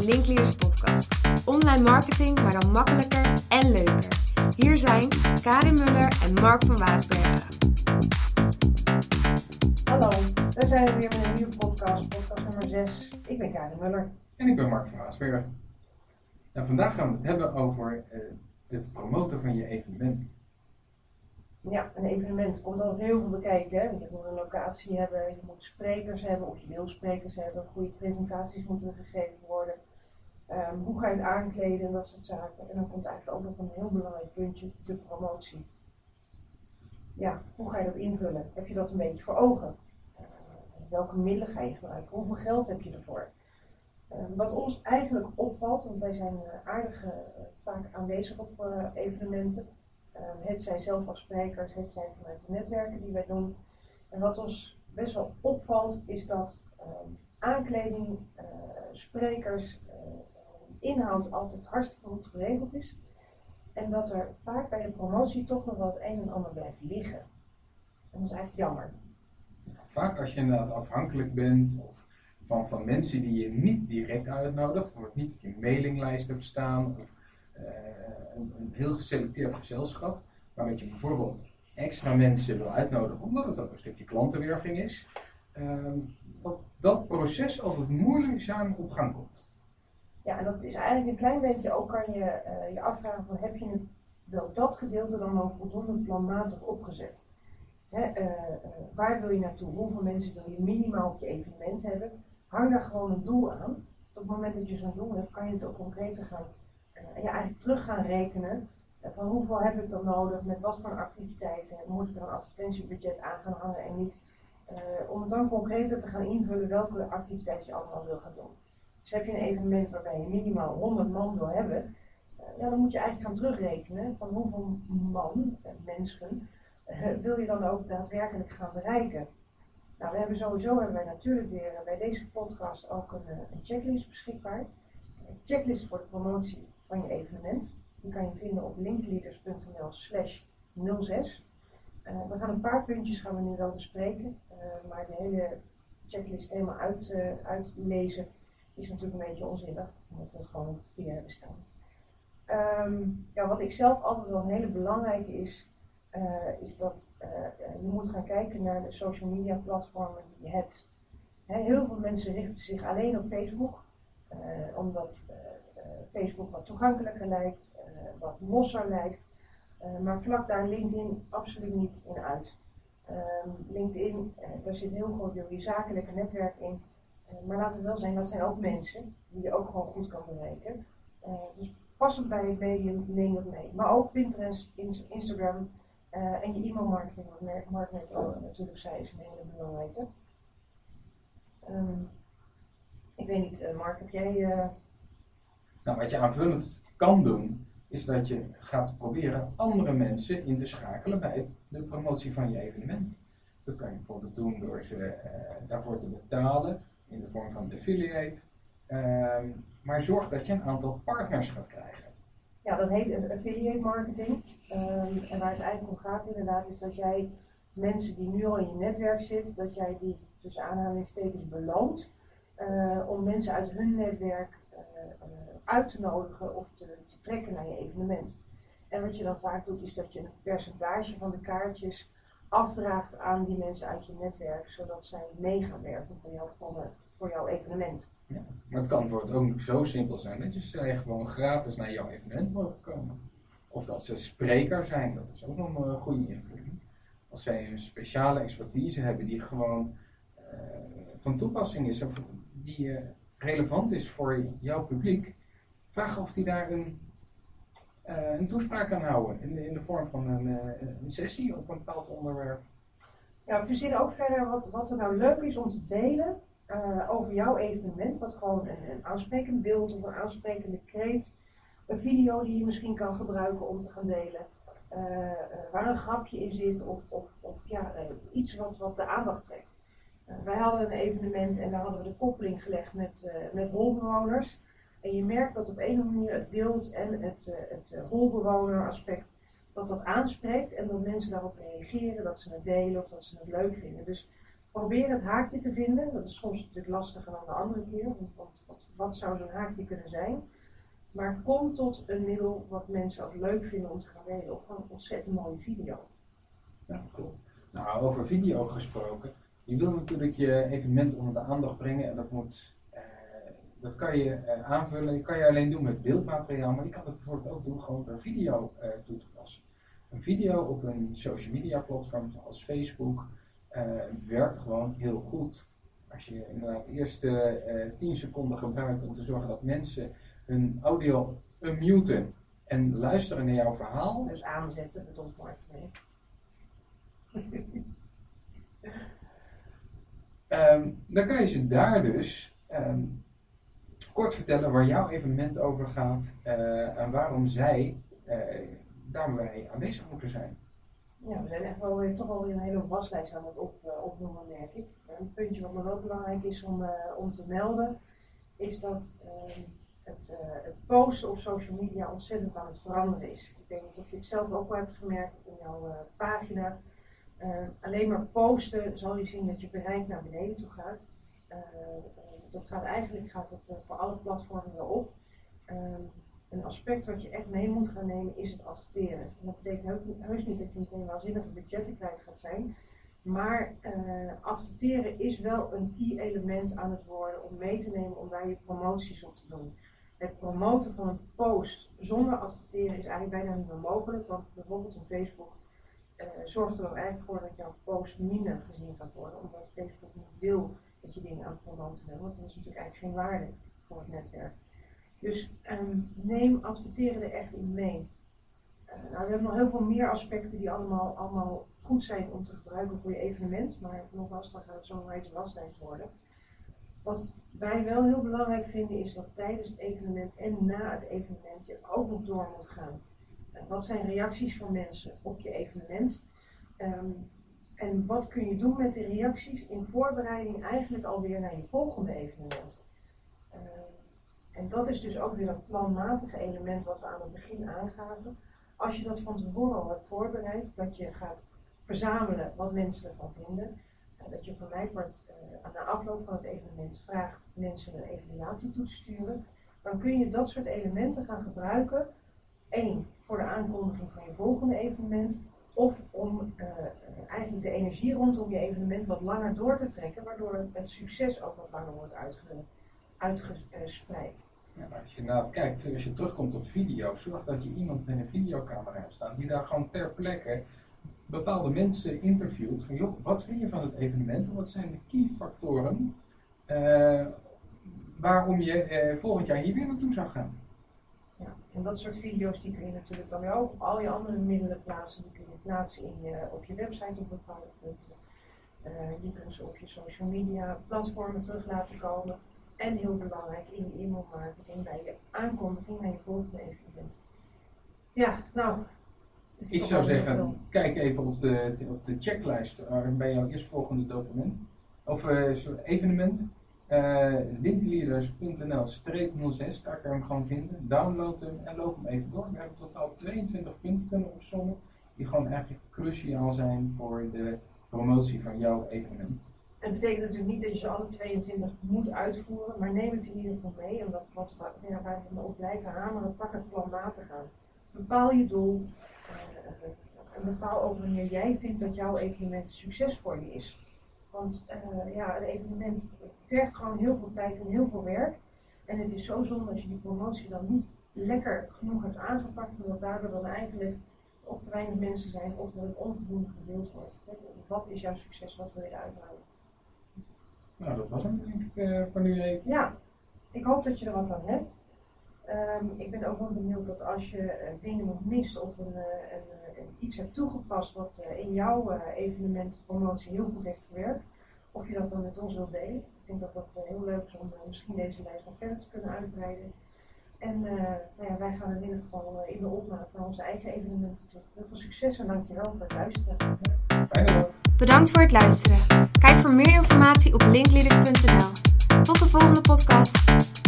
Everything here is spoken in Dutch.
de Linkleaders podcast. Online marketing, maar dan makkelijker en leuker. Hier zijn Karin Muller en Mark van Waasbergen. Hallo, we zijn weer met een nieuwe podcast, podcast nummer 6. Ik ben Karin Muller. En ik ben Mark van Waasberg. Nou, vandaag gaan we het hebben over uh, het promoten van je evenement. Ja, een evenement komt altijd heel veel bekijken. Hè? Je moet een locatie hebben, je moet sprekers hebben of je wil sprekers hebben. Goede presentaties moeten gegeven worden. Um, hoe ga je het aankleden en dat soort zaken. En dan komt eigenlijk ook nog een heel belangrijk puntje, de promotie. Ja, hoe ga je dat invullen? Heb je dat een beetje voor ogen? Uh, welke middelen ga je gebruiken? Hoeveel geld heb je ervoor? Uh, wat ons eigenlijk opvalt, want wij zijn uh, aardig vaak aanwezig op evenementen. Ehm, het zijn zelf als sprekers, het zijn vanuit de netwerken die wij doen. En wat ons best wel opvalt is dat ehm, aankleding, uh, sprekers, uh, inhoud altijd hartstikke goed geregeld is. En dat er vaak bij de promotie toch nog het een en ander blijft liggen. En dat is eigenlijk jammer. Vaak als je inderdaad afhankelijk bent of van, van mensen die je niet direct uitnodigt, of niet op je mailinglijst hebt staan, of uh, een, heel geselecteerd gezelschap, waarmee je bijvoorbeeld extra mensen wil uitnodigen, omdat het ook een stukje klantenwerving is, uh, dat dat proces altijd moeizaam op gang komt. Ja, en dat is eigenlijk een klein beetje ook kan je uh, je afvragen van heb je nu wel dat gedeelte dan al voldoende planmatig opgezet? Hè, uh, waar wil je naartoe? Hoeveel mensen wil je minimaal op je evenement hebben? Hang daar gewoon een doel aan. Op het moment dat je zo'n doel hebt, kan je het ook concreter gaan ja, eigenlijk terug gaan rekenen van hoeveel heb ik dan nodig, met wat voor activiteiten, moet ik er een advertentiebudget aan gaan hangen en niet. Uh, om het dan concreter te gaan invullen welke activiteiten je allemaal wil gaan doen. Dus heb je een evenement waarbij je minimaal 100 man wil hebben, uh, ja, dan moet je eigenlijk gaan terugrekenen van hoeveel man, mensen, wil je dan ook daadwerkelijk gaan bereiken. Nou, we hebben sowieso hebben wij natuurlijk weer bij deze podcast ook een, een checklist beschikbaar. Een checklist voor de promotie van je evenement. Die kan je vinden op linkleaders.nl slash 06. Uh, we gaan een paar puntjes gaan we nu wel bespreken, uh, maar de hele checklist helemaal uit, uh, uitlezen is natuurlijk een beetje onzinnig, omdat we het gewoon papier hebben staan. Um, ja, wat ik zelf altijd wel een hele belangrijke is, is dat je moet gaan kijken naar de social media platformen die je hebt. He, heel veel mensen richten zich alleen op Facebook, omdat Facebook wat toegankelijker lijkt, wat losser lijkt. Uh, maar vlak daar LinkedIn absoluut niet in uit. Um, LinkedIn, daar zit heel groot deel je zakelijke netwerk in. Maar laten we wel zijn, dat zijn ook mensen die je ook gewoon goed kan bereiken. dus passend bij het medium, neem dat mee. Maar ook Pinterest, Instagram en je e-mailmarketing, wat Mark net al natuurlijk zei, is een hele belangrijke. Um, ik weet niet, Mark, heb jij... Nou, wat je aanvullend kan doen, is dat je gaat proberen andere mensen in te schakelen bij de promotie van je evenement. Dat kan je bijvoorbeeld doen door ze uh, daarvoor te betalen in de vorm van affiliate. Uh, maar zorg dat je een aantal partners gaat krijgen. Ja, dat heet affiliate marketing. Um, en waar het eigenlijk om gaat inderdaad is dat jij mensen die nu al in je netwerk zitten, dat jij die tussen aanhalingstekens beloont uh, om mensen uit hun netwerk uit te nodigen of te, trekken naar je evenement. En wat je dan vaak doet, is dat je een percentage van de kaartjes afdraagt aan die mensen uit je netwerk, zodat zij mee gaan werven voor, jou, voor jouw evenement. Ja, maar het kan bijvoorbeeld ook zo simpel zijn dat je zij gewoon gratis naar jouw evenement mogen komen. Of dat ze spreker zijn, dat is ook nog een goede invulling. Als zij een speciale expertise hebben die gewoon van toepassing is, of die uh, relevant is voor jouw publiek, vraag of die daar een, uh, een toespraak kan houden in de, in de vorm van een, uh, een, sessie op een bepaald onderwerp. Ja, we verzinnen ook verder wat, wat er nou leuk is om te delen uh, over jouw evenement. Wat gewoon een, een aansprekend beeld of een aansprekende kreet. Een video die je misschien kan gebruiken om te gaan delen. waar een grapje in zit of, of, of ja, iets wat, wat de aandacht trekt. Wij hadden een evenement en daar hadden we de koppeling gelegd met, met holbewoners. En je merkt dat op een of andere manier het beeld en het, uh, het uh, holbewoner aspect, dat dat aanspreekt en dat mensen daarop reageren, dat ze het delen of dat ze het leuk vinden. Dus probeer het haakje te vinden. Dat is soms natuurlijk lastiger dan de andere keer. Want wat, wat, zou zo'n haakje kunnen zijn? Maar kom tot een middel wat mensen ook leuk vinden om te gaan delen. Of gewoon een ontzettend mooie video. Ja, klopt. Nou, over video gesproken. Je wil natuurlijk je evenement onder de aandacht brengen en dat moet, eh, dat kan je eh, aanvullen. Dat kan je alleen doen met beeldmateriaal, maar je kan het bijvoorbeeld ook doen gewoon door video eh, toe te passen. Een video op een social media platform zoals Facebook eh, werkt gewoon heel goed. Als je inderdaad de eerste eh 10 seconden gebruikt om te zorgen dat mensen hun audio unmuten en luisteren naar jouw verhaal, Dus aanzetten, bedoelt Mark mee. Ehm, dan kan je ze daar dus ehm, kort vertellen waar jouw evenement over gaat eh, en waarom zij uh, daarbij aanwezig moeten zijn. Ja, we zijn echt wel weer, toch wel weer een hele waslijst aan het op, uh, opnoemen, merk ik. Een puntje wat me wel belangrijk is om, om te melden, is dat uh, het, het, posten op social media ontzettend aan het veranderen is. Ik niet of je het zelf ook wel hebt gemerkt in jouw pagina. Alleen maar posten zal je zien dat je bereik naar beneden toe gaat. dat gaat eigenlijk gaat dat, voor alle platformen wel op. Ehm, een aspect wat je echt mee moet gaan nemen is het adverteren. En dat betekent heus niet dat je meteen waanzinnige budgetten kwijt gaat zijn. Maar adverteren is wel een key element aan het worden om mee te nemen om daar je promoties op te doen. Het promoten van een post zonder adverteren is eigenlijk bijna niet meer mogelijk. Want bijvoorbeeld een Facebook uh, zorgt er dan eigenlijk voor dat jouw post minder gezien gaat worden. Omdat Facebook niet wil dat je dingen aan het promoten bent. Want dat is natuurlijk eigenlijk geen waarde voor het netwerk. Dus um, neem adverteren er echt in mee. Uh, nou, we hebben nog heel veel meer aspecten die allemaal, allemaal goed zijn om te gebruiken voor je evenement. Maar nogmaals, dan gaat het zo een waslijst worden. Wat wij wel heel belangrijk vinden is dat tijdens het evenement en na het evenement je ook nog door moet gaan. Wat zijn reacties van mensen op je evenement? Um, en wat kun je doen met die reacties in voorbereiding eigenlijk alweer naar je volgende evenement? Uh, en dat is dus ook weer een planmatige element wat we aan het begin aangaven. Als je dat van tevoren al hebt voorbereid, dat je gaat verzamelen wat mensen ervan vinden. Dat je van mij wordt uh, na afloop van het evenement vraagt mensen een evaluatie toe te sturen. Dan kun je dat soort elementen gaan gebruiken. Eén, voor de aankondiging van je volgende evenement. Of om uh, eigenlijk de energie rondom je evenement wat langer door te trekken, waardoor het succes ook wat langer wordt uitgevoerd uitgespreid. Als je inderdaad kijkt, als je terugkomt op video, zorg dat je iemand met een videocamera hebt staan die daar gewoon ter plekke bepaalde mensen interviewt. Van joh, wat vind je van het evenement? Wat zijn de key factoren waarom je volgend jaar hier weer naartoe zou gaan? Ja, en dat soort video's die kun je natuurlijk dan ook op al je andere middelen plaatsen. Die kun je plaatsen in je, op je website op bepaalde punten. Uh, je kunt ze op je social media platformen terug laten komen. En heel belangrijk in je e-mail marketing bij je aankondiging naar je volgende evenement. Ja, nou. Ik zou zeggen, kijk even op de, op de checklist uh, bij jouw eerstvolgende document. Of uh, evenement. Uh, windleaders.nl-06, daar kan je hem gewoon vinden. Download hem en loop hem even door. We hebben totaal 22 punten kunnen opzommen. Die gewoon eigenlijk cruciaal zijn voor de promotie van jouw evenement. Het betekent natuurlijk niet dat je alle 22 moet uitvoeren, maar neem het in ieder geval mee. Omdat wat ja, waar we op blijven hameren, pak het planmatig aan. Bepaal je doel uh, en bepaal ook wanneer jij vindt dat jouw evenement succes voor je is. Want uh, ja, een evenement vergt gewoon heel veel tijd en heel veel werk. En het is zo zonde als je die promotie dan niet lekker genoeg hebt aangepakt, omdat daardoor dan eigenlijk of te weinig mensen zijn of dat het onvoldoende gedeeld wordt. Wat is jouw succes? Wat wil je eruit halen? Nou, dat was hem denk ik uh, voor nu even. Ja, ik hoop dat je er wat aan hebt. Um, ik ben ook wel benieuwd dat als je uh, dingen nog mist of een, uh, een, een, iets hebt toegepast wat in jouw evenement promotie heel goed heeft gewerkt, of je dat dan met ons wilt delen. Ik denk dat dat heel leuk is om misschien deze lijst nog verder te kunnen uitbreiden. En nou ja, wij gaan in ieder geval in de opmaat naar onze eigen evenementen toe. Heel veel succes en dankjewel voor het luisteren. Bedankt voor het luisteren. Kijk voor meer informatie op linkleaders.nl. Tot de volgende podcast.